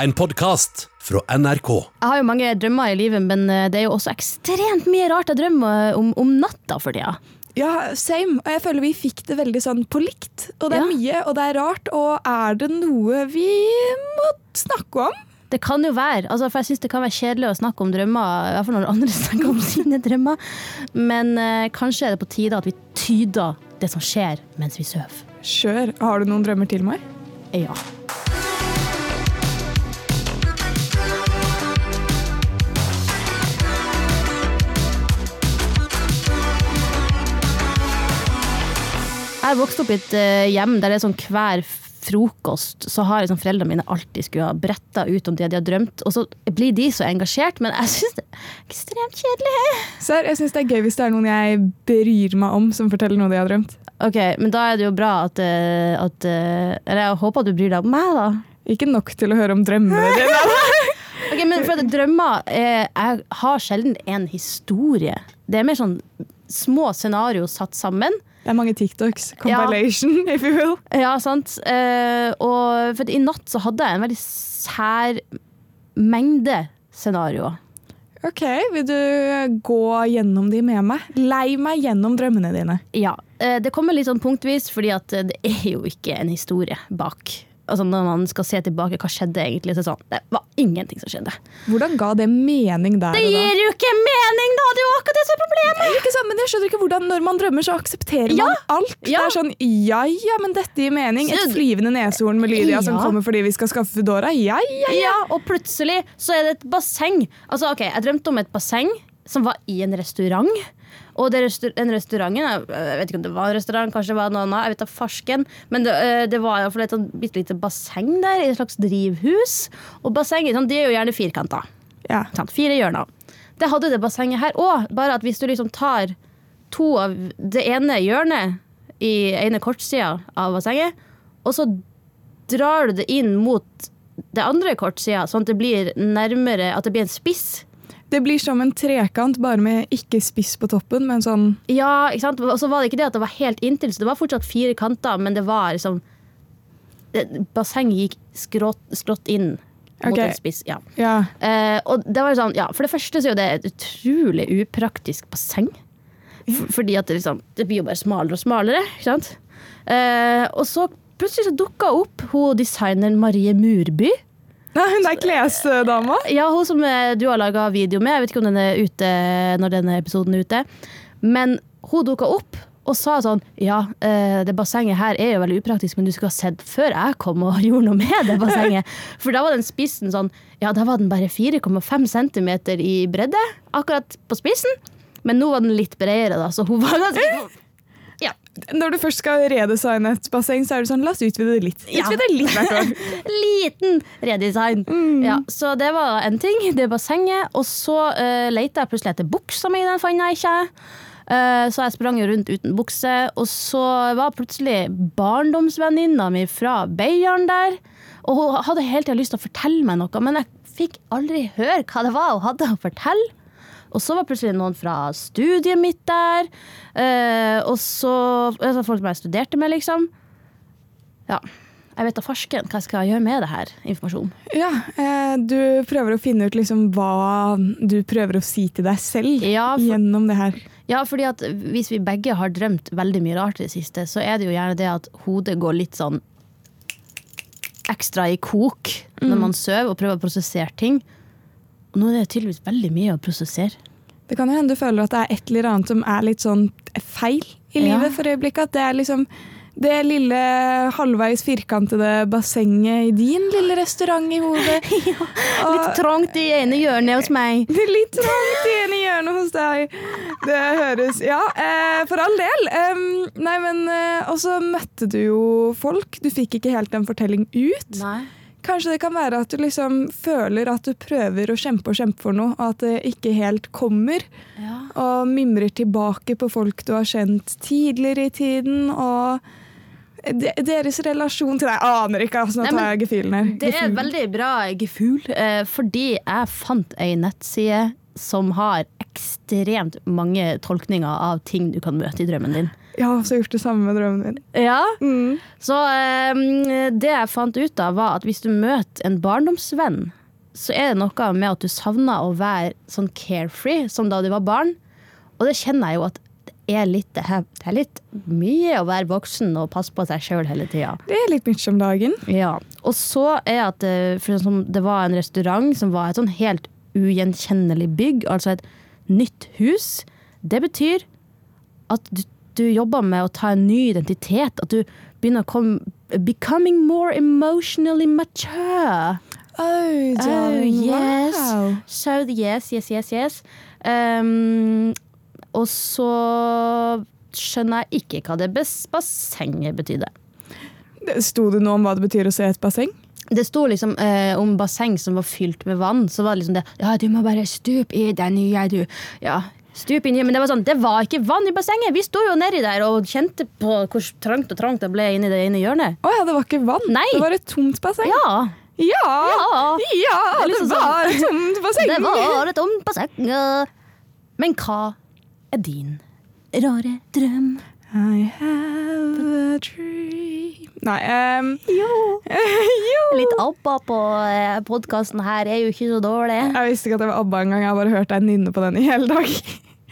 En podkast fra NRK. Jeg har jo mange drømmer i livet, men eh, det er jo også ekstremt mye rart jeg drømmer om, om natta for tida. Ja, same. Og jeg føler vi fikk det veldig sånn på likt. Og det er Ja. mye, og det er rart. Og er det noe vi må snakke om? Det kan jo være, altså, for jeg syns det kan være kjedelig å snakke om drømmer, i hvert fall når andre snakker om sine drømmer. Men eh, kanskje er det på tide at vi tyder det som skjer mens vi sover. Kjør. Har du noen drømmer til meg? Ja. Jeg har vokst opp i et eh, hjem der det er sånn hver frokost så har liksom foreldrene mine alltid skulle ha bretta ut om det de har drømt. Og så blir de så engasjert, men jeg syns det er ekstremt kjedelig. Serr, jeg syns det er gøy hvis det er noen jeg bryr meg om som forteller noe de har drømt. Ok, Men da er det jo bra at, eh, at eh, Eller jeg håper at du bryr deg om meg, da. Ikke nok til å høre om drømmene dine. Ok, men for at drømmer er, Jeg har sjelden en historie. Det er mer sånn små scenario satt sammen. Det er mange TikToks. Compilation, if you will. Ja, sant. Eh, og for i natt så hadde jeg en veldig sær mengde scenarioer. Ok, vil du gå gjennom de med meg? Lei meg gjennom drømmene dine. Ja. Eh, det kommer litt sånn punktvis, fordi at eh, det er jo ikke en historie bak. Altså Når man skal se tilbake, hva skjedde egentlig? Så er det sånn, det var ingenting som skjedde. Hvordan ga det mening der Det og da? gir jo ikke mening, da! Det er jo akkurat det som er problemet! Ikke sant, men jeg skjønner ikke hvordan Når man drømmer, så aksepterer Ja, man alt. Det er sånn, ja ja, men dette gir mening. Et flyvende neshorn med Lydia som kommer fordi vi skal skaffe. Ja ja ja. Ja, og plutselig så er det et basseng. Altså, ok, Jeg drømte om et basseng som var i en restaurant. Og det restaur den restauranten Jeg jeg vet ikke om det var en restaurant, kanskje det var noe annet. Jeg vet da farsken Men det, eh, det var iallfall et sånn bitte lite basseng der, i et slags drivhus. Og basseng sånn, de er jo gjerne firkanta. ja. Sånn, Fire hjørner. Det hadde det bassenget her òg, bare at hvis du liksom tar to av det ene hjørnet i ene kortsida av bassenget, og så drar du det inn mot det andre kortsida, sånn at det blir nærmere At det blir en spiss. Det blir som en trekant, bare med ikke spiss på toppen, men sånn Ja, ikke sant? Og så var det ikke det at det var helt inntil, så det var fortsatt fire kanter, men det var liksom Bassenget gikk skrått, skrått inn mot okay. en spiss. Ja. Ja. Uh, og det var jo sånn, ja, For det første så er det et utrolig upraktisk basseng. For, fordi at det, liksom, det blir jo bare smalere og smalere. ikke sant? Uh, og så plutselig så dukka opp hun designeren Marie Murby. Nei, Hun er klesdama. Ja, Hun som eh, du har laga video med. Jeg vet ikke om den er ute når denne episoden er ute. Men hun dukka opp og sa sånn Ja, eh, det bassenget her er jo veldig upraktisk, men du skulle ha sett før jeg kom og gjorde noe med det bassenget. For da var den spissen sånn Ja, da var den bare 4,5 cm i bredde, akkurat på spissen. Men nå var den litt bredere, da, så hun var ganske. Når du først skal redesigne et basseng, så er det sånn la oss utvide det litt. Ja. Utvide litt hvert år. liten redesign. Ja, så det var en ting. Det bassenget. Og så uh, leita jeg plutselig etter buksa mi, den fant jeg ikke. Uh, så jeg sprang rundt uten bukse. Og så var plutselig barndomsvenninna mi fra Beiarn der. Og hun hadde hele tida lyst til å fortelle meg noe, men jeg fikk aldri høre hva det var hun hadde å fortelle. Og så var plutselig noen fra studiet mitt der. eh, og så altså folk som jeg studerte med, liksom. Ja. Jeg vet da farsken hva jeg skal gjøre med det her informasjonen. Ja, eh, Du prøver å finne ut liksom hva du prøver å si til deg selv Ja, for- gjennom det her. Ja, fordi at hvis vi begge har drømt veldig mye rart i det siste, så er det jo gjerne det at hodet går litt sånn ekstra i kok når man sover og prøver å prosessere ting. Og nå er det tydeligvis veldig mye å prosessere. Det kan jo hende du føler at det er et eller annet som er litt sånn feil i Ja. livet for øyeblikket. At det er liksom det lille halvveis firkantede bassenget i din lille restaurant i hodet. Litt trangt i ene hjørnet hos meg. Det litt trangt i ene hjørnet hos deg. Det høres Ja, eh, for all del. Nei, men eh, Og så møtte du jo folk. Du fikk ikke helt en fortelling ut. Nei. Kanskje det kan være at du liksom føler at du prøver å kjempe og kjempe for noe, og at det ikke helt kommer. Ja. Og mimrer tilbake på folk du har kjent tidligere i tiden. Og de, deres relasjon til deg aner ikke. Altså, nå Nei, tar jeg gefühlen her. Det er veldig bra gefühl, eh, fordi jeg fant ei nettside som har ekstremt mange tolkninger av ting du kan møte i drømmen din. Jeg har også gjort det samme med drømmen min. Ja. Mm. Så um, det jeg fant ut av, var at hvis du møter en barndomsvenn, så er det noe med at du savner å være sånn carefree som da du var barn. Og det kjenner jeg jo at det er litt, det er, det litt mye å være voksen og passe på seg sjøl hele tida. Det er litt mye om dagen. Ja. Og så er at eh, det var en restaurant som var et sånn helt ugjenkjennelig bygg, altså et nytt hus. Det betyr at du, du jobber med å ta en ny identitet. At du begynner å komme Becoming more emotionally mature. Oh, Oh, yes. wow. So yes, yes, yes, yes. Um, og så skjønner jeg ikke hva det bassenget betydde. Sto det noe om hva det betyr å se et basseng? Det sto liksom eh, om basseng som var fylt med vann. Så var det liksom det Ja, du må bare stupe i det nye, du. Ja, stup inn Men det var sånn, det var ikke vann i bassenget! Vi sto jo nedi der og kjente på hvor trangt og trangt det ble inni det ene hjørnet. Å ja, det var ikke vann. Nei. Det var et tomt basseng. Ja! Ja, Ja. Det liksom det, liksom sånn. var et tomt basseng. Det var et tomt basseng. Men hva er din rare drøm? I have a dream Nei, um, Jo. jo. Litt ABBA på podkasten her er jo ikke så dårlig. Jeg visste ikke at det var ABBA engang. Jeg har bare hørt deg nynne på den i hele dag.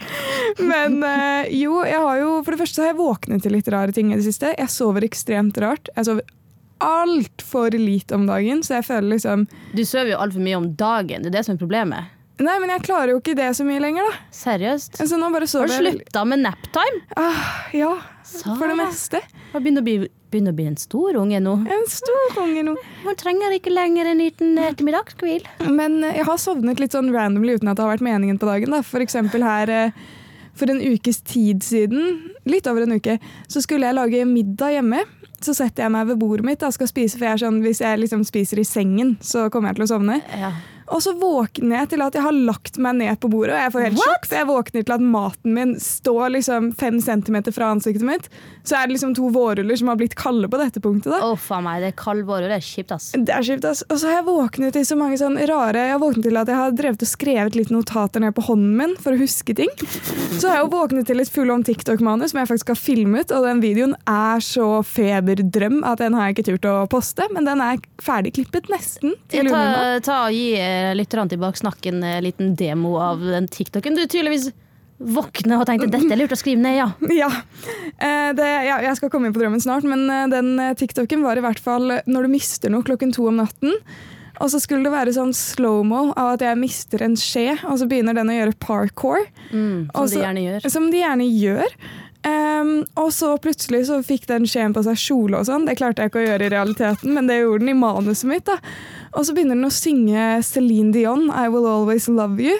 Men uh, jo, jeg har jo For det første har jeg våknet til litt rare ting i det siste. Jeg sover ekstremt rart. Jeg sover altfor lite om dagen, så jeg føler liksom Du sover jo altfor mye om dagen. Det er det som er problemet. Nei, men jeg klarer jo ikke det så mye lenger, da. Seriøst. Så nå bare Har du slutta med naptime? Ah, ja, for det meste. Har begynner begynner å bli en stor unge nå. En stor unge nå. Man trenger ikke lenger en liten ettermiddagshvil. Men eh, jeg har sovnet litt sånn randomly uten at det har vært meningen på dagen. Da. For eksempel her eh, for en ukes tid siden, litt over en uke, så skulle jeg lage middag hjemme. Så setter jeg meg ved bordet mitt og skal spise, for jeg er sånn, hvis jeg liksom spiser i sengen, så kommer jeg til å sovne. Ja. Og så våkner jeg til at jeg har lagt meg ned på bordet, og jeg får helt sjokk, for jeg våkner til at maten min står liksom fem centimeter fra ansiktet mitt. Så er det liksom to vårruller som har blitt kalde på dette punktet. da. Oh, meg, det er kald det er kjipt, ass. Det er kjipt, ass. Og så har jeg våknet til så mange sånn rare Jeg har våknet til at jeg har drevet og skrevet litt notater ned på hånden min for å huske ting. Så har jeg jo våknet til et full om TikTok-manus som jeg faktisk har filmet, og den videoen er så feberdrøm at den har jeg ikke turt å poste, men den er ferdigklippet nesten til Ta, ta og Gi eh, lytterne tilbake, baksnakken en liten demo av den TikToken du tydeligvis våkne og tenkte dette er lurt å skrive ned, ja. Ja. Eh, det, ja. Jeg skal komme inn på drømmen snart, men eh, den eh, TikToken var i hvert fall når du mister noe klokken to om natten. Og så skulle det være sånn slow-mo av at jeg mister en skje, og så begynner den å gjøre parkour. Mm, som så- de gjerne gjør. Som de gjerne gjør. Um, og så plutselig så fikk den skjeen på seg kjole og sånn. Det klarte jeg ikke å gjøre i realiteten, men det gjorde den i manuset mitt. da. Og så begynner den å synge Celine Dion, I Will Always Love You,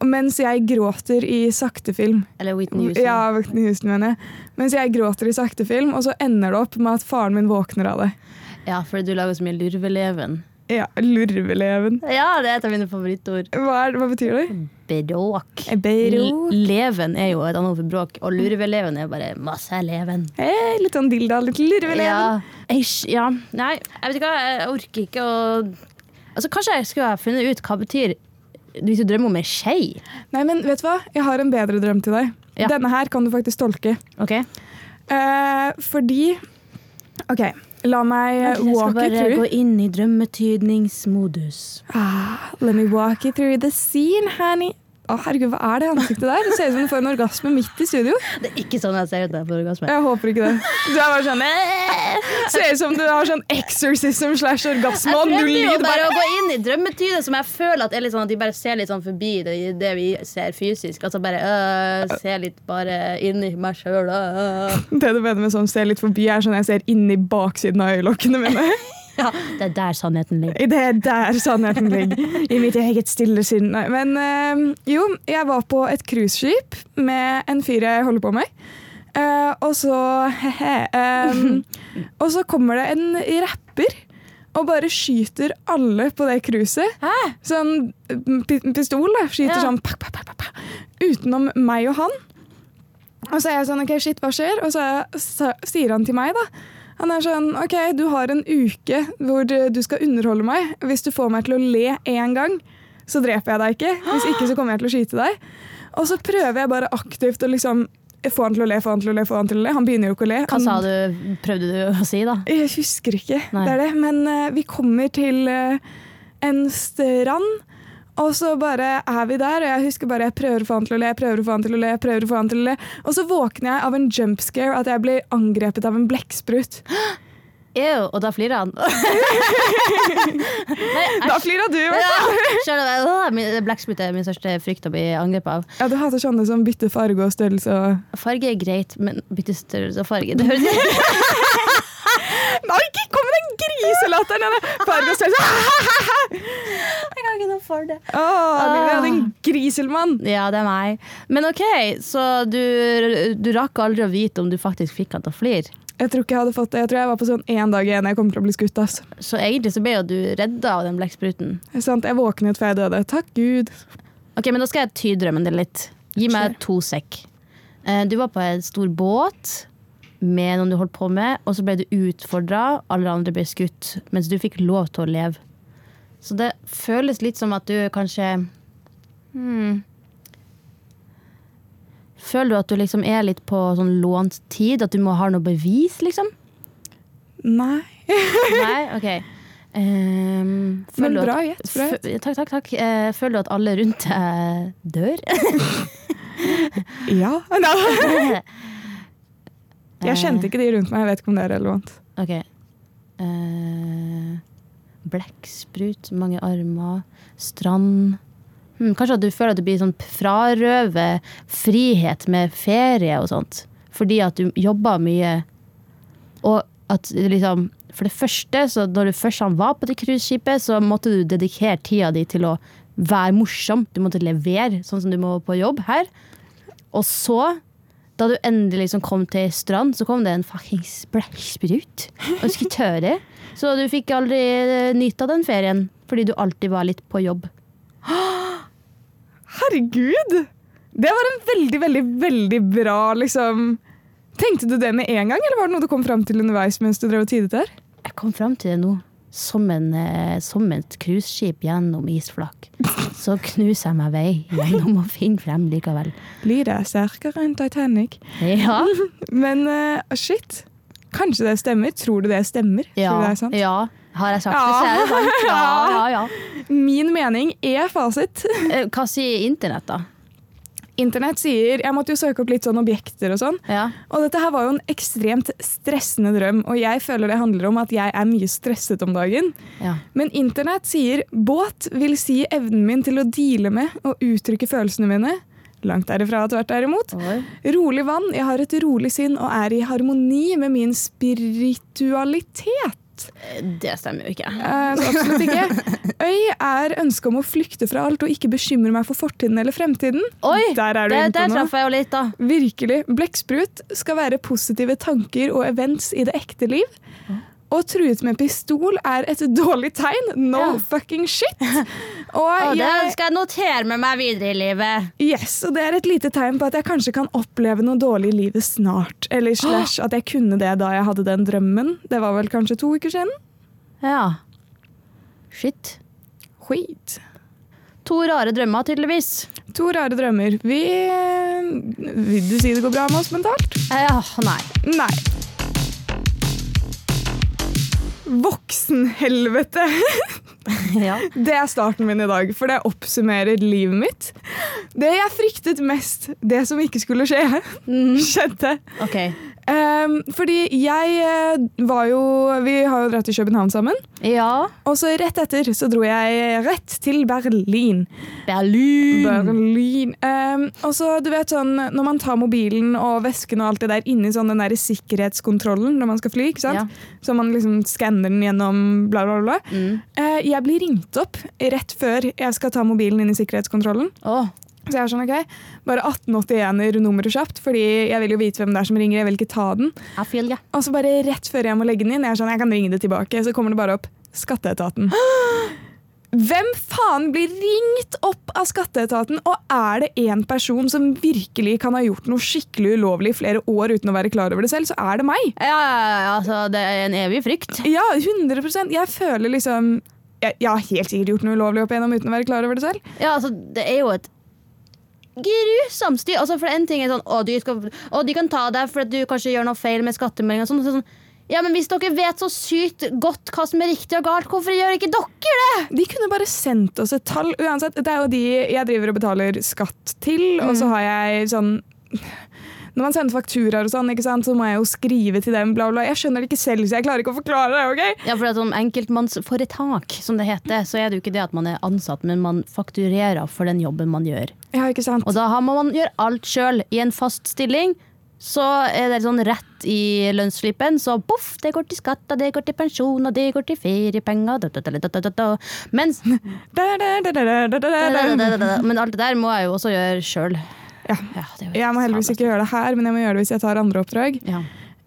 mens jeg gråter i saktefilm. Eller Whitney Houston. Ja, Whitney Houston, mener jeg. Mens jeg gråter i saktefilm, og så ender det opp med at faren min våkner av det. Ja, fordi du lager så mye lurveleven. Ja, Lurveleven. Ja, det er et av mine favorittord. Hva, er, hva betyr det? Bråk. Bråk. Leven er jo et annet ord for bråk, og lurveleven er bare masse leven. Hey, litt sånn dilda, litt lurveleven. Ja. Eish, ja. Nei, jeg vet ikke hva, jeg orker ikke å Altså, Kanskje jeg skulle ha funnet ut hva betyr hvis du drømmer om ei skje. Nei, men vet du hva? Jeg har en bedre drøm til deg. Ja. Denne her kan du faktisk tolke. Ok? Eh, fordi OK, la meg eh, Jeg skal walk you bare through. gå inn i drømmetydningsmodus. Ah, let me walk you through the scene, honey. Å, herregud, hva er det ansiktet der? Det ser ut som du får en orgasme midt i studio. Det er ikke sånn jeg ser ut der jeg får orgasme. Jeg håper ikke det. Du er bare sånn eh, Ser ut som du har sånn exorcism slash orgasme Jeg og null lyd. jo prøver bare Bare. å gå inn i drømmetydet, som jeg føler at er litt sånn at de bare ser litt sånn forbi det, det vi ser fysisk. Altså bare øh, se litt bare inn i meg sjøl. Øh. Det du mener med sånn ser litt forbi, er sånn jeg ser inni baksiden av øyelokkene mine. Ja, det er der sannheten ligger. Det er der sannheten ligger. I mitt eget stille sinn. Nei, Men øh, jo, jeg var på et cruiseskip med en fyr jeg holder på med. Uh, og så he-he, Um, Og så kommer det en rapper og bare skyter alle på det cruiset. Sånn pistol, da. Skyter Ja. sånn pak, pak, pak, pak, pak, utenom meg og han. Og så er jeg sånn OK, shit, hva skjer? Og så, så sier han til meg, da. Han er sånn OK, du har en uke hvor du skal underholde meg. Hvis du får meg til å le én gang, så dreper jeg deg ikke. Hvis ikke, så kommer jeg til å skyte deg. Og så prøver jeg bare aktivt å liksom få han til å le, få han til å le, få han til å le. Han begynner jo ikke å le. Hva sa du, prøvde du å si, da? Jeg husker ikke, Nei. det er det. Men uh, vi kommer til uh, en strand, og så bare er vi der. Og jeg husker bare jeg prøver å få han til å le, jeg prøver å få han til å le, jeg prøver å få han til å le. Og så våkner jeg av en jump scare, at jeg blir angrepet av en blekksprut. Ew, og da flirer han. Da flira du! vet du. Ja, skjønner du? Blekksprut er min største frykt å bli angrepet av. Ja, du hater sånne som bytter farge og størrelse og Farge er greit, men bytte størrelse og farge det høres Nei, ikke kom med den griselatteren! Farge og størrelse. Jeg kan ikke noe for det. Åh, Lille, din griselmann! Ja, det er meg. Men OK, så du, du rakk aldri å vite om du faktisk fikk han til å flire. Jeg tror ikke jeg hadde fått det. Jeg tror jeg var på sånn én dag igjen jeg kommer til å bli skutt. ass. Så egentlig så ble jo du redda av den blekkspruten. Det sant, Jeg våknet før jeg døde. Takk Gud. Ok, men Da skal jeg tyde drømmen din litt. Gi meg to sekk. Eh, Du var på en stor båt med noen du holdt på med, og så ble du utfordra. Alle andre ble skutt, mens du fikk lov til å leve. Så det føles litt som at du kanskje hmm, Føler du at du liksom er litt på sånn lånt tid? At du må ha noe bevis, liksom? Nei. Nei? OK. Um, Men bra gjett. Takk, takk, takk. Uh, føler du at alle rundt deg dør? Ja. Jeg kjente ikke de rundt meg. Jeg vet ikke om det er relevant. OK. Eh, Blekksprut, mange armer, strand Hmm, Kanskje at du føler at du blir sånn frarøve frihet med ferie og sånt. Fordi at du jobber mye. Og at liksom For det første, så når du først var på det cruiseskipet, så måtte du dedikere tida di til å være morsom. Du måtte levere, sånn som du må på jobb her. Og så da du endelig liksom kom til strand, så kom det en fuckings blæsjsprut. og skulle tørre. Så du fikk aldri eh, nyte av den ferien, fordi du alltid var litt på jobb. Herregud! Det var en veldig, veldig, veldig bra liksom Tenkte du det med en gang, eller var det noe du kom fram til underveis mens du drev og tidet der? Jeg kom fram til det nå. Som, en, eh, som et cruiseskip gjennom isflak. Så knuser jeg meg vei gjennom å finne frem likevel. Lydet er sterkere enn Titanic. Ja. Men uh, shit. Kanskje det stemmer? Tror du det stemmer? Ja. Tror du det er sant? ja. Har jeg sagt det, så er det sant. Ja, ja, ja. Min mening er fasit. Eh, Hva sier internett, da? Internett sier Jeg måtte jo søke opp litt sånn objekter og sånn. Ja. Og dette her var jo en ekstremt stressende drøm, og jeg føler det handler om at jeg er mye stresset om dagen. ja. Men internett sier båt vil si evnen min til å deale med og uttrykke følelsene mine. Langt derifra tvert derimot. Oi. Rolig vann, jeg har et rolig sinn og er i harmoni med min spiritualitet. Det stemmer jo ikke. Eh, absolutt ikke. Øy er ønsket om å flykte fra alt og ikke bekymre meg for fortiden eller fremtiden. Oi! Der er du det, inne på traff jeg jo litt, da. Virkelig. Blekksprut skal være positive tanker og events i det ekte liv. Og truet med pistol er et dårlig tegn. No Ja. fucking shit! Og Og det jeg, skal jeg notere med meg videre i livet. yes, og det er et lite tegn på at jeg kanskje kan oppleve noe dårlig i livet snart. Eller slash at jeg kunne det da jeg hadde den drømmen. Det var vel kanskje to uker siden? Ja. Shit. Skit. To rare drømmer, tydeligvis. To rare drømmer. Vi Vil du si det går bra med oss mentalt? Ja, nei. Nei. Voksenhelvete! Ja. Det er starten min i dag, for det oppsummerer livet mitt. Det jeg fryktet mest, det som ikke skulle skje, skjedde. OK. Ehm, fordi jeg eh, var jo Vi har jo dratt til København sammen. Ja. Og så rett etter så dro jeg rett til Berlin. Berlin. Berlin. Um, og så, du vet sånn, Når man tar mobilen og vesken og alt det der inni sånn den der sikkerhetskontrollen når man skal fly, ikke sant? Ja. så man liksom skanner den gjennom bla, bla, bla. Mm. Uh, jeg blir ringt opp rett før jeg skal ta mobilen inn i sikkerhetskontrollen. Å, Så jeg er sånn, ok, Bare 1881-er nummeret kjapt, fordi jeg vil jo vite hvem det er som ringer. Jeg vil ikke ta den. feel. Og så bare rett før jeg må legge den inn, jeg er sånn, jeg kan ringe det tilbake, så kommer det bare opp Skatteetaten. Hvem faen blir ringt opp av skatteetaten, og er det én person som virkelig kan ha gjort noe skikkelig ulovlig i flere år uten å være klar over det selv, så er det meg. Ja, altså, det er en evig frykt. Ja, 100 Jeg føler liksom jeg, jeg har helt sikkert gjort noe ulovlig opp igjennom uten å være klar over det selv. Ja, altså, det er jo et grusomt styr. Altså, for en ting er sånn å, de, skal, å, de kan ta deg for at du kanskje gjør noe feil med skattemeldinga. Sånn, sånn, ja, men hvis dere vet så sykt godt hva som er riktig og galt, hvorfor gjør ikke dere det? De kunne bare sendt oss et tall. Uansett, det er jo de jeg driver og betaler skatt til, og så har jeg sånn når man sender fakturaer og sånn, så må jeg jo skrive til dem, bla, bla. Jeg skjønner det ikke selv, så jeg klarer ikke å forklare det. ok? Ja, for Som enkeltmannsforetak, som det heter, så er det jo ikke det at man er ansatt, men man fakturerer for den jobben man gjør. Ja, ikke sant? Og da må man gjøre alt sjøl. I en fast stilling så er det sånn rett i lønnsslippen, så poff, det går til skatt, det går til pensjon, og det går til feriepenger Mens Men alt det der må jeg jo også gjøre sjøl. Ja. Jeg må heldigvis ikke gjøre det her, men jeg må gjøre det hvis jeg tar andre oppdrag. ja.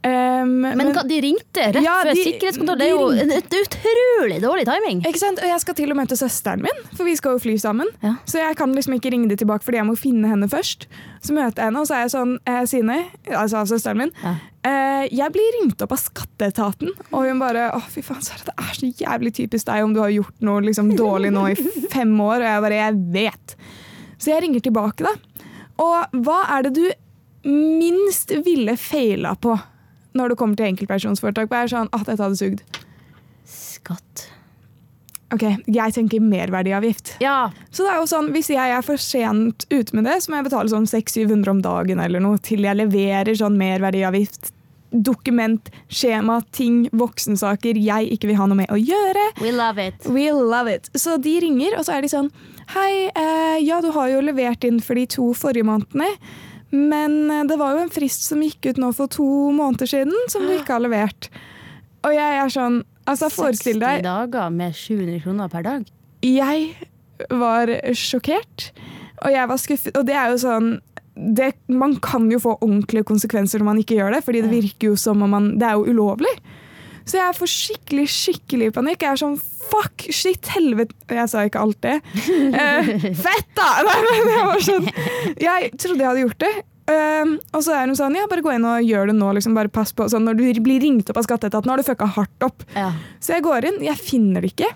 Um, Men men, de ringte rett Ja, før de- sikkerhetskontroll. Det er jo en et utrolig dårlig timing. Ikke sant? Og jeg skal til og til søsteren min, for vi skal jo fly sammen. Ja. Så jeg kan liksom ikke ringe de tilbake fordi jeg må finne henne først. Så møter jeg henne, og så er jeg sånn eh, Sine, altså søsteren min, Ja. eh, jeg blir ringt opp av skatteetaten, og hun bare Å, fy faen, Sara, det er så jævlig typisk deg om du har gjort noe liksom, dårlig nå i fem år. Og jeg bare Jeg vet. Så jeg ringer tilbake, da. Og hva er det du minst ville feila på når det kommer til enkeltpersonsforetak? Hva er sånn At dette hadde sugd. Skatt. Ok, jeg tenker merverdiavgift. Ja, Så det er jo sånn, Hvis jeg er for sent ute med det, så må jeg betale sånn 600-700 om dagen eller noe til jeg leverer sånn merverdiavgift, dokument, skjema, ting, voksensaker jeg ikke vil ha noe med å gjøre. we love it. We love it. Så de ringer, og så er de sånn Hei, eh, ja, du har jo levert inn for de to forrige månedene. Men eh, det var jo en frist som gikk ut nå for to måneder siden, som du ikke har levert. Og jeg er sånn Altså, forestill 60 deg dager med 700 kroner per dag. jeg var sjokkert, og jeg var skuffet. Og det er jo sånn det, Man kan jo få ordentlige konsekvenser når man ikke gjør det, fordi det virker jo som om man Det er jo ulovlig. Så jeg får skikkelig skikkelig panikk. Jeg er sånn fuck, shit, helvete Jeg sa ikke alt det. Uh, fett, da! Nei, men jeg var sånn Jeg trodde jeg hadde gjort det. Uh, og så er hun sånn, ja, bare gå inn og gjør det nå. Liksom, bare pass på. Sånn, når du blir ringt opp av skatteetaten, har du fucka hardt opp. Ja. Så jeg går inn, jeg finner det ikke.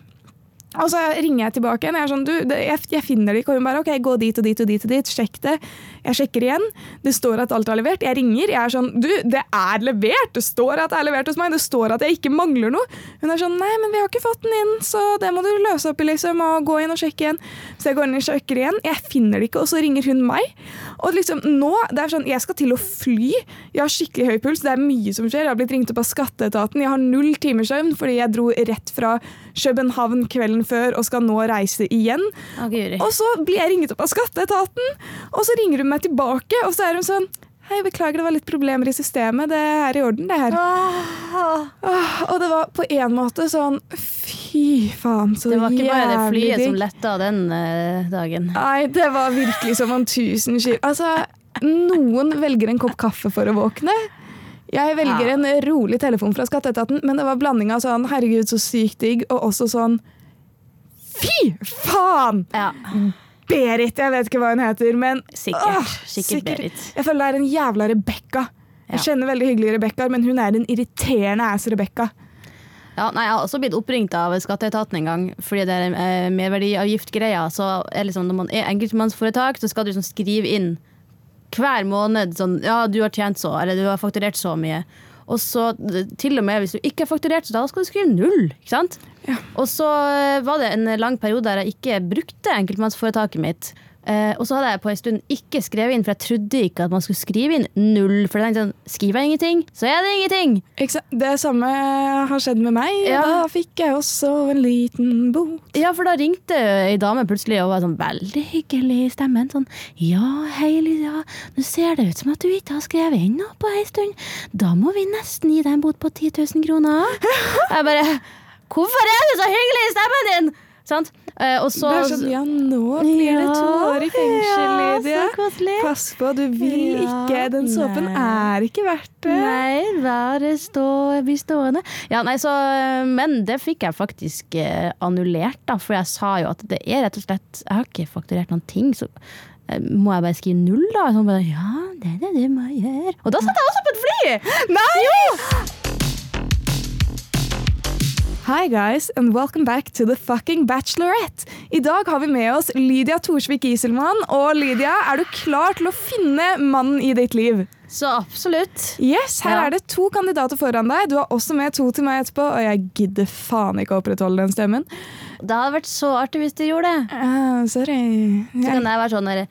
Og så ringer jeg tilbake igjen. Jeg, er sånn, du, det, jeg, jeg finner det ikke. Og hun bare OK, gå dit og dit og dit. og dit, Sjekk det. Jeg sjekker igjen. Det står at alt er levert. Jeg ringer. Jeg er sånn Du, det er levert! Det står at det er levert hos meg. Det står at jeg ikke mangler noe. Hun er sånn Nei, men vi har ikke fått den inn, så det må du løse opp i, liksom. Og gå inn og sjekke igjen. Så jeg går inn og sjekker igjen. Jeg finner det ikke, og så ringer hun meg. Og liksom nå, det er sånn Jeg skal til å fly. Jeg har skikkelig høy puls. Det er mye som skjer. Jeg har blitt ringt opp av skatteetaten. Jeg har null timers søvn fordi jeg dro rett fra København kvelden før og skal nå reise igjen. Og så blir jeg ringet opp av skatteetaten, og så ringer hun meg tilbake, og så er hun sånn Hei, beklager, det var litt problemer i systemet. Det er i orden, det her. Åh, og det var på en måte sånn Fy faen, så jævlig Det var ikke bare det flyet som digg. letta den uh, dagen. Nei, det var virkelig som om tusen skyld. Altså, noen velger en kopp kaffe for å våkne. Jeg velger en rolig telefon fra skatteetaten, men det var blanding av sånn herregud, så sykt digg, og også sånn Fy faen! Ja, Berit, jeg vet ikke hva hun heter, men sikkert. Åh, sikkert Berit. Jeg føler det er en jævla Rebekka. Jeg Ja. kjenner veldig hyggelige Rebekka, men hun er en irriterende ass Rebekka. Ja, nei, jeg har også blitt oppringt av skatteetaten en gang, fordi det er eh, merverdiavgiftgreia. Så er liksom, når man er enkeltmannsforetak, så skal du liksom skrive inn hver måned sånn Ja, du har tjent så, eller du har fakturert så mye. Og så til og med hvis du ikke har fakturert, så da skal du skrive null. ikke sant? Ja. Og så eh, var det en lang periode der jeg ikke brukte enkeltmannsforetaket mitt. Eh, og så hadde jeg på en stund ikke skrevet inn, for jeg trodde ikke at man skulle skrive inn null. For jeg sånn, skriver jeg ingenting, så er det ingenting. Det samme har skjedd med meg, og Ja. da fikk jeg også en liten bot. Ja, for da ringte ei dame plutselig og var sånn veldig hyggelig i stemmen. Sånn Ja, hei Lydia, nå ser det ut som at du ikke har skrevet inn noe på ei stund. Da må vi nesten gi deg en bot på 10 000 kroner. Jeg bare Hvorfor er du så hyggelig i stemmen din?! Sant? Eh, og så det er sånn, ja, nå blir det to år i fengsel, Lydia. Ja. Pass på, du vil ikke. Den såpen nei. er ikke verdt det. Nei, bare stå, bli stående. Ja, nei, så, men det fikk jeg faktisk eh, annullert, da, for jeg sa jo at det er rett og slett Jeg har ikke fakturert noen ting, så eh, må jeg bare skrive null, da? Sånn bare, ja, det er det du må gjøre. Og da satt jeg også på et fly! Nei! Hi guys, and welcome back to the fucking Bachelorette. I dag har vi med oss Lydia Torsvik Iselmann. Og Lydia, er du klar til å finne mannen i ditt liv? Så absolutt. Yes, her Ja. er det to kandidater foran deg. Du har også med to til meg etterpå, og jeg gidder faen ikke å opprettholde den stemmen. Det hadde vært så artig hvis du gjorde det. Uh, sorry. Så kan jeg være sånn derre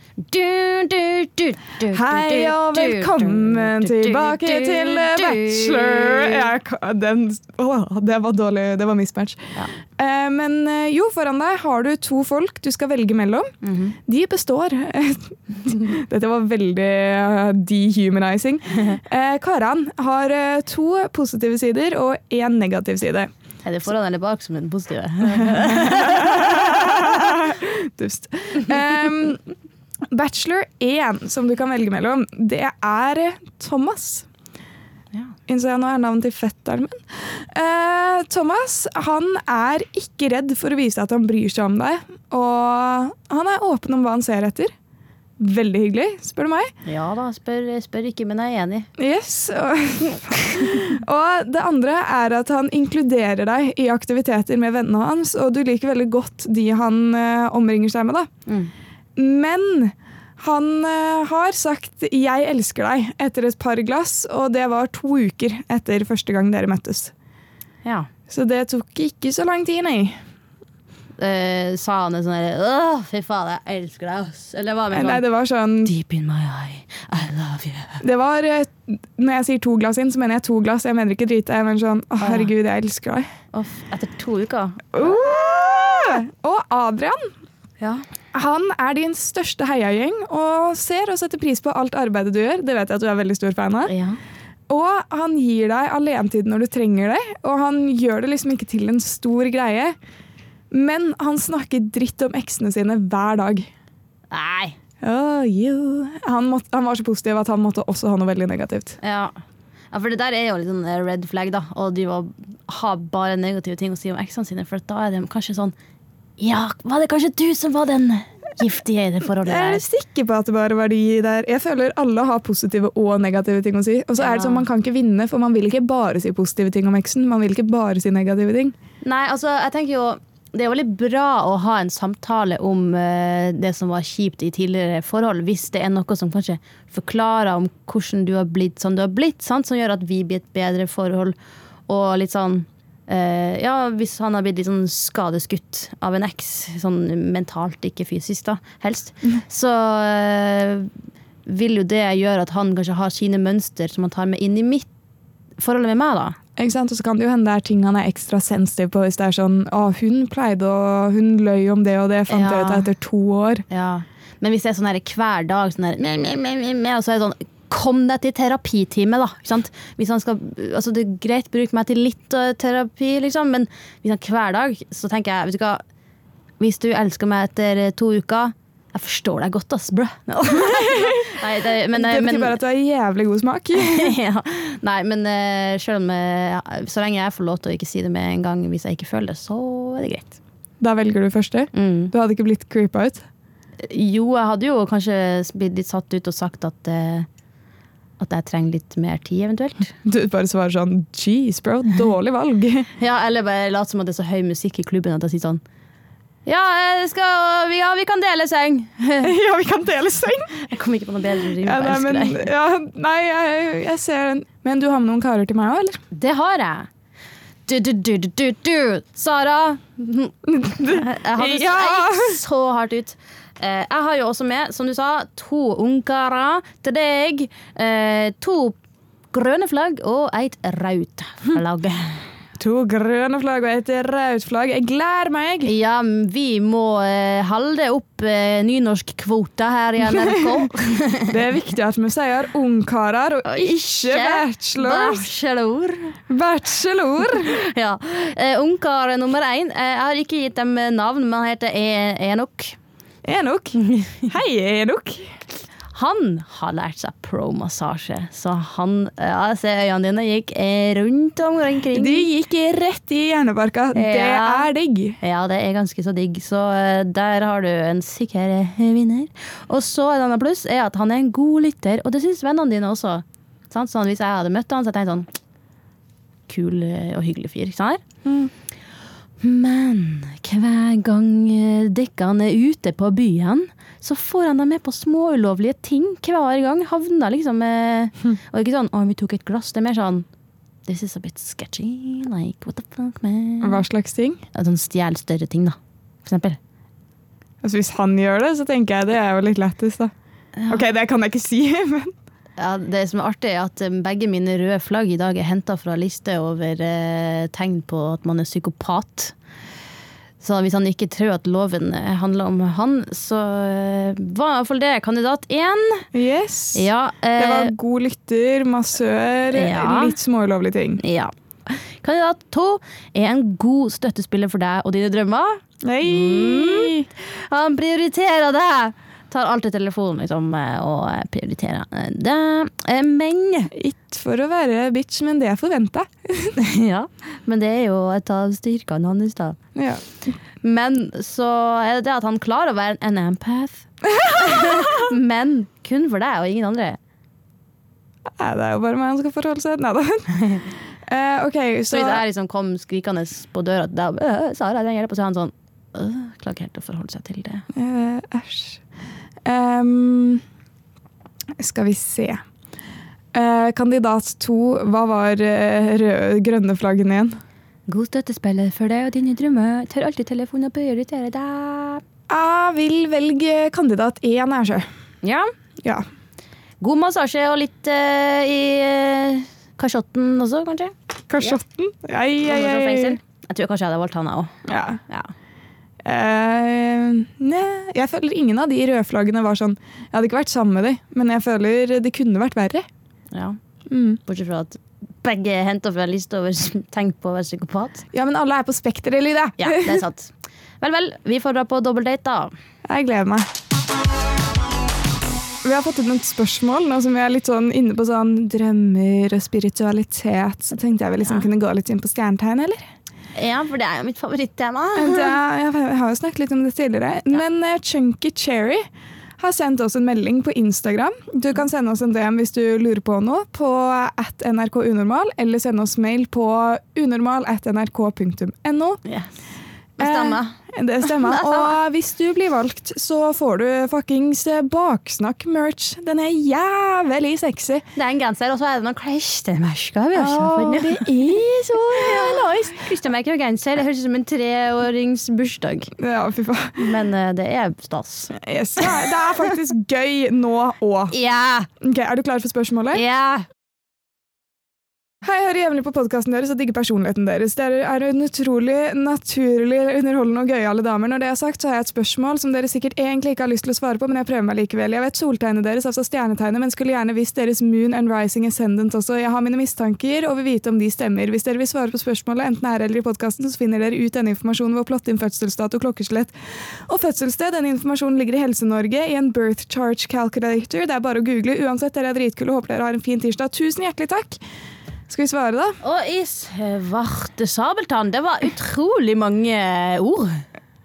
Hei og velkommen tilbake til Bachelor. Jeg, den, åh, det var dårlig. Det var mismatch. Ja. Uh, men eh, jo, foran deg har du to folk du skal velge mellom. Mhm. De består Dette var veldig eh, dehumanizing. Uh, Karan har to positive sider og én negativ side. Er det foran eller bak som er den positive? Dust. Um, bachelor 1, som du kan velge mellom, det er Thomas. Ja. Innså jeg nå er navnet til fetteren min. Uh, Thomas han er ikke redd for å vise at han bryr seg om deg. Og han er åpen om hva han ser etter. Veldig hyggelig, spør du meg. Ja da, spør, spør ikke, men jeg er enig. Yes. Og, det andre er at han inkluderer deg i aktiviteter med vennene hans, og du liker veldig godt de han eh, omringer seg med. da. Mm. Men han eh, har sagt 'jeg elsker deg' etter et par glass, og det var to uker etter første gang dere møttes. Ja. Så det tok ikke så lang tid, nei. Eh, sa han det sånn der Åh, fy faen, jeg elsker deg, ass. Eller hva med Nei, sånn det var sånn Deep in my eye, I love you. Det var eh, Når jeg sier to glass inn, så mener jeg to glass. Jeg mener ikke drite. Jeg mener sånn 'Å, herregud, jeg elsker deg'. Off, etter to uker. Uh! Og Adrian Ja. Han er din største heiagjeng og ser og setter pris på alt arbeidet du gjør. Det vet jeg at du er veldig stor fan av. ja. Og han gir deg alenetid når du trenger det, og han gjør det liksom ikke til en stor greie. Men han snakker dritt om eksene sine hver dag. Nei. Oh, you. Han, måtte, han var så positiv at han måtte også ha noe veldig negativt. Ja. ja, for det der er jo litt sånn eh, red flag, da. Var, har bare negative ting å si om eksene sine, for da er det kanskje sånn Ja, var det kanskje du som var den giftige i det forholdet Jeg er sikker på at det bare var de der. Jeg føler alle har positive og negative ting å si. Og så er det Ja. sånn, Man kan ikke vinne, for man vil ikke bare si positive ting om eksen. Man vil ikke bare si negative ting. Nei, altså, jeg tenker jo det er veldig bra å ha en samtale om eh, det som var kjipt i tidligere forhold, hvis det er noe som kanskje forklarer om hvordan du har blitt som du har blitt, sant? som gjør at vi blir et bedre forhold. Og litt sånn eh, Ja, hvis han har blitt litt sånn skadeskutt av en eks, sånn mentalt, ikke fysisk, da, helst, så eh, vil jo det gjøre at han kanskje har sine mønster som han tar med inn i mitt forholdet med meg, da. Ikke sant? Og så kan det jo hende det er ting han er ekstra sensitiv på. Hvis det er sånn å, hun pleide å Hun løy om det og det, fant jeg Ja. ut av etter to år. Ja. Men hvis det er sånn der, hver dag, sånn der, me, me, me, og så er det sånn Kom deg til terapitime, da. Ikke sant? Hvis han skal, altså det er greit, bruk meg til litt eh, terapi, liksom, men hvis han hver dag, så tenker jeg vet du hva, Hvis du elsker meg etter to uker Jeg forstår deg godt, ass, brø. Nei, det, men, det eh, betyr men, bare at du har jævlig god smak. ja. Nei, men eh, selv om eh, Så lenge jeg får lov til å ikke si det med en gang hvis jeg ikke føler det, så er det greit. Da velger du første. Mm. Du hadde ikke blitt creepa ut. Jo, jeg hadde jo kanskje blitt litt satt ut og sagt at At jeg trenger litt mer tid, eventuelt. Du bare svarer sånn Jeez, bro, dårlig valg. Ja, Eller bare late som at det er så høy musikk i klubben at jeg sier sånn Ja, jeg skal, ja vi kan dele seng! ja, vi kan dele seng. Jeg kom ikke på noe bedre rim. Ja, nei, men, ja, nei jeg, jeg ser den. Men du har med noen karer til meg òg, eller? Det har jeg. Du, du, du, du, du, du. Sara! Jeg, hadde, Ja. jeg gikk så hardt ut. Eh, jeg har jo også med, som du sa, to ungkarer til deg. Eh, to grønne flagg og et rødt flagg. To grønne flagg og et rødt flagg. Jeg gleder meg! Ja, vi må eh, holde opp eh, nynorskkvota her i NRK. Det er viktig at vi sier ungkarer og ikke bachelors. Bachelor. Bachelor! Ja. Eh, Ungkar nummer én. Eh, jeg har ikke gitt dem navn, men han heter E- Enok. Enok. Hei, Enok. Han har lært seg pro-massasje, så han ja, se øynene dine gikk eh, rundt omkring. De gikk rett i hjernebarka. Det er digg. Ja, det er ganske så digg, så eh, der har du en sikker eh, vinner. Og så et annet pluss er at han er en god lytter, og det syns vennene dine også. Sånn, hvis jeg hadde møtt han, så hadde jeg tenkt sånn Kul eh, og hyggelig fyr. Ikke sant? Men hver gang eh, dekkene er ute på byen, så får han dem med på småulovlige ting hver gang. Havner liksom med Og ikke sånn 'Å, vi tok et glass'. Det er mer sånn This is a bit sketchy. Like, what the fuck, man? Hva slags ting? Ja, Sånn stjel større ting, da. For eksempel. Altså, hvis han gjør det, så tenker jeg det er jo litt lættis, da. Ok, det kan jeg ikke si, men Ja, det som er artig, er at eh, begge mine røde flagg i dag er henta fra liste over eh, tegn på at man er psykopat. Så hvis han ikke tror at loven eh, handler om han, så eh, var i hvert fall det kandidat én. yes. Ja, eh, Det var god lytter, massør, Ja. litt småulovlige ting. ja. Kandidat to er en god støttespiller for deg og dine drømmer. Nei! Han prioriterer deg! Tar alltid telefonen liksom, eh, og prioriterer eh, det. Eh, Men Ikke for å være bitch, men det er forventa. Ja, men det er jo et av styrkene hans, da. Ja. Men så er det det at han klarer å være en empath. men kun for deg og ingen andre. Nei, det er jo bare meg han skal forholde seg Nei da. Eh, ok, Så så hvis jeg liksom kom skrikende på døra til deg, og Sara, jeg trenger hjelp, så er han sånn «Øh, Klarer ikke helt å forholde seg til det. Eh, Æsj. Ehm, skal vi se. uh, kandidat to, hva var uh, røde, grønne flaggene igjen? God støttespiller for deg og dine drømmer. Tar alltid telefonen og prioriterer deg. Jeg vil velge kandidat én, jeg, sjø. Ja. Ja. God massasje og litt uh, i uh, kasjotten også, kanskje? Kasjotten? Ei, ei, ei. Jeg tror kanskje jeg hadde valgt han, jeg òg. Ja. Ja. Eh, nei, jeg føler ingen av de rødflaggene var sånn Jeg hadde ikke vært sammen med dem, men jeg føler det kunne vært verre. ja. Mm. Bortsett fra at begge er henta fra en liste over tegn på å være psykopat. Ja, men alle er på spekteret, Lyde. Ja, det er sant. Vel, vel. Vi får dra på dobbeltdate, da. Jeg gleder meg. Vi har fått inn et spørsmål nå som vi er litt sånn inne på sånn drømmer og spiritualitet. Så tenkte jeg vi liksom Ja. kunne gå litt inn på stjernetegn, eller? Ja, for det er jo mitt favorittema. Jeg har jo snakket litt om det tidligere. Men uh, Chunky Cherry har sendt oss en melding på Instagram. Du kan sende oss en DM hvis du lurer på noe, på at nrkunormal, eller sende oss mail på unormal at nrk.no. Yes. Det stemmer. Eh, Det stemmer. Og hvis du blir valgt, så får du fuckings baksnakk-merch. Den er jævlig sexy. Det er en genser, og så er det noen klistremerker. Åh, det er så ja, nice. Klistremerker og genser. Det høres ut som en treårings bursdag. Ja, fy faen. Men uh, det er stas. Yes. Det er- det er faktisk gøy nå òg. Ja! Ok, er du klar for spørsmålet? Ja! Hei, jeg hører jevnlig på podkasten deres og digger personligheten deres. Dere er en utrolig naturlig, underholdende og gøyale damer. Når det er sagt, så har jeg et spørsmål som dere sikkert egentlig ikke har lyst til å svare på, men jeg prøver meg likevel. Jeg vet soltegnet deres, altså stjernetegnet, men skulle gjerne visst deres moon and rising ascendant også. Jeg har mine mistanker og vil vite om de stemmer. Hvis dere vil svare på spørsmålet, enten her eller i podkasten, så finner dere ut denne informasjonen ved å plotte inn fødselsdato, klokkeslett og fødselssted. Denne informasjonen ligger i Helse-Norge i en birth charge calculator. Det er bare å google. Uansett, dere er dritkule og håper dere har en fin tirsdag. Tusen hjertelig takk! Skal vi svare, da? Og i svarte sabeltann, det var utrolig mange ord.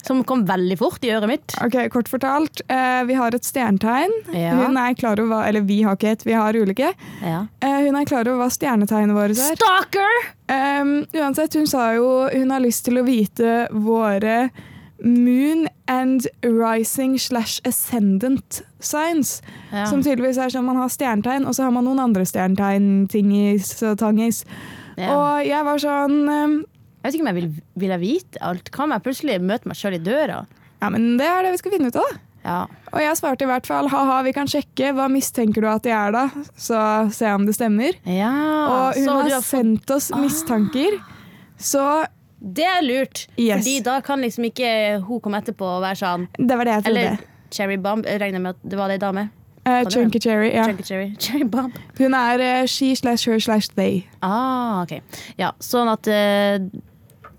Som kom veldig fort i øret mitt. Ok, Kort fortalt, eh, vi har et stjernetegn. Ja. Hun er klar over hva, Eller vi har ikke et, vi har ulike. Ja. Eh, hun er klar over hva stjernetegnet vårt er. Stalker! Um, uansett, hun sa jo hun har lyst til å vite våre moon and rising slash ascendant signs. Ja. Som tydeligvis er sånn man har stjernetegn, og så har man noen andre stjernetegn-tingis og tangis. Ja. Og jeg var sånn um, Jeg vet ikke om jeg vil, vil jeg vite alt. Kan jeg plutselig møte meg sjøl i døra? Ja, men det er det vi skal finne ut av, da. Ja. Og jeg svarte i hvert fall ha-ha, vi kan sjekke. Hva mistenker du at de er, da? Så se om det stemmer. ja. Og hun så har, har sendt oss mistanker. Så Det er lurt, Yes. Fordi da kan liksom ikke hun komme etterpå og være sånn det var det jeg trodde. Eller Cherry Bomb. Regner med at det var det ei dame. Uh. Chunky Cherry, ja. Chunky Cherry. Cherry Bomb. Hun er uh, she slash her slash they. Ah, ok. Ja, sånn at uh,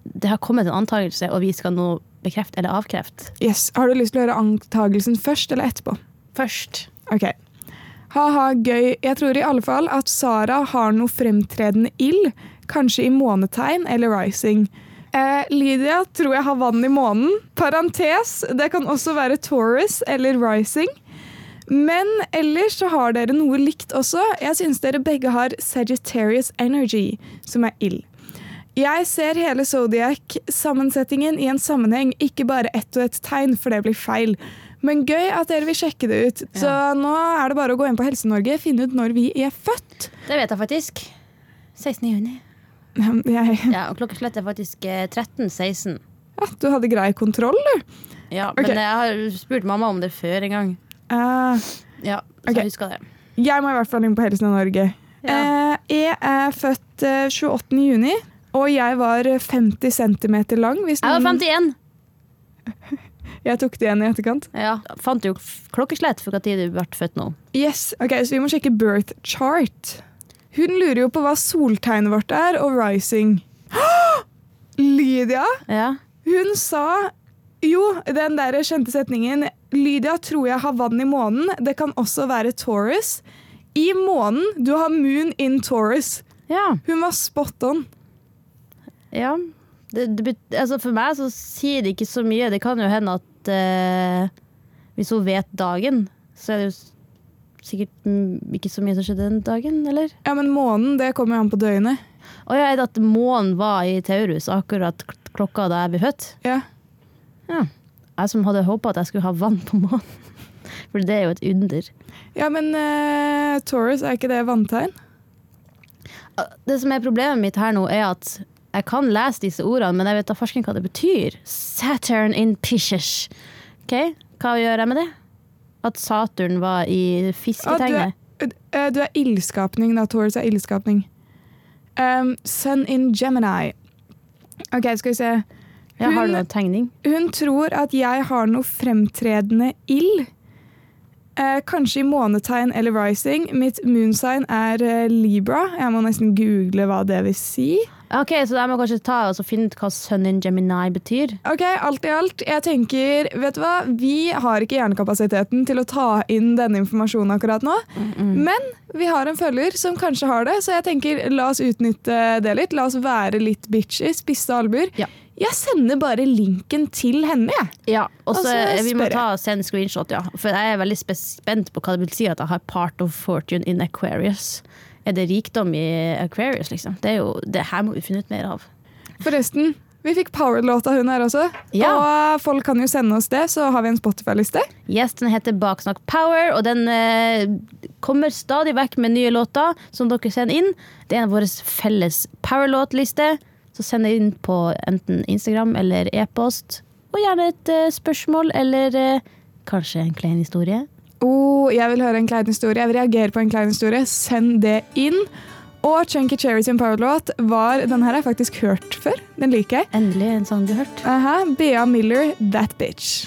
det har kommet en antakelse, og vi skal nå bekrefte eller avkrefte. Yes. Har du lyst til å høre antakelsen først eller etterpå? Først. Ok. Ha-ha, gøy. Jeg tror i alle fall at Sara har noe fremtredende ild. Kanskje i månetegn eller rising. Eh, Lydia tror jeg har vann i månen. Parentes, det kan også være Taurus eller rising. Men ellers så har dere noe likt også. Jeg syns dere begge har Sagittarius energy, som er ild. Jeg ser hele Zodiac-sammensetningen i en sammenheng, ikke bare ett og ett tegn, for det blir feil. Men gøy at dere vil sjekke det ut. Så nå er det bare å gå inn på Helse-Norge, finne ut når vi er født. Det vet jeg faktisk. 16. juni. Jeg, Ja, og klokkeslett er faktisk eh, 13.16. ja, du hadde grei kontroll, du. Ja, okay. men jeg har spurt mamma om det før en gang. Uh, Ja, så okay. jeg husker det. jeg må i hvert fall inn på Helsen i Norge. Ja. Eh, jeg er født eh, 28. juni, og jeg var 50 cm lang. Hvis Jeg var 51. jeg tok det igjen i etterkant. Ja, fant jo klokkeslett for tid du ble født nå. Yes, ok, Så vi må sjekke birth chart. Hun lurer jo på hva soltegnet vårt er, og rising. Lydia, Ja. hun sa jo den der kjente setningen Lydia tror jeg har vann i månen. Det kan også være Taurus. I månen, du har moon in Taurus. Ja. Hun var spot on. ja. Det, det, altså for meg så sier det ikke så mye. Det kan jo hende at eh, hvis hun vet dagen, så er det jo sikkert mm, ikke så mye som skjedde den dagen, eller? Ja, men månen, det kommer jo an på døgnet. Å ja, er det at månen var i Taurus akkurat klokka da jeg ble født? Ja. Ja. Jeg som hadde håpa at jeg skulle ha vann på månen. For det er jo et under. Ja, men uh, Taurus, er ikke det vanntegn? Det som er problemet mitt her nå, er at jeg kan lese disse ordene, men jeg vet da farsken hva det betyr. Saturn in Pishes. Ok, Hva gjør jeg med det? At Saturn var i du, fisketegnet? er, eh, du er ildskapning, da. Taurus er ildskapning. Um, sun in Gemini. OK, skal vi se. Jeg har noe tegning? Hun tror at jeg har noe fremtredende ild. Eh, kanskje i månetegn eller rising. Mitt moonsign er eh, Libra. Jeg må nesten google hva det vil si. Ok, Så der må kanskje ta og finne ut hva Sun in Gemini betyr? Ok, Alt i alt, jeg tenker Vet du hva? Vi har ikke hjernekapasiteten til å ta inn denne informasjonen akkurat nå. Men vi har en følger som kanskje har det, så jeg tenker la oss utnytte det litt. La oss være litt bitchy, spisse albuer. Ja. Jeg sender bare linken til henne, jeg. Ja, og så vi må ta og sende screenshot, ja. For jeg er veldig spent på hva det vil si at jeg har part of fortune in Aquarius. Er det rikdom i Aquarius, liksom? Det, er jo, det her må vi finne ut mer av. Forresten, vi fikk Power-låta hun her også. Ja. Og folk kan jo sende oss det, så har vi en Spotify-liste. Yes, den heter Baksnakk Power, og den eh, kommer stadig vekk med nye låter som dere sender inn. Det er en av våre felles powerlåtliste, så send det inn på enten Instagram eller e-post. Og gjerne et eh, spørsmål eller eh, kanskje en klein historie. Oh, jeg vil høre en klein historie. Jeg vil reagere på en klein historie. Send det inn. Og Chunky Cherry sin powerlåt var Den her har jeg faktisk hørt før. Den liker jeg. Endelig en sang du har hørt. Aha, Bea Miller, That Bitch.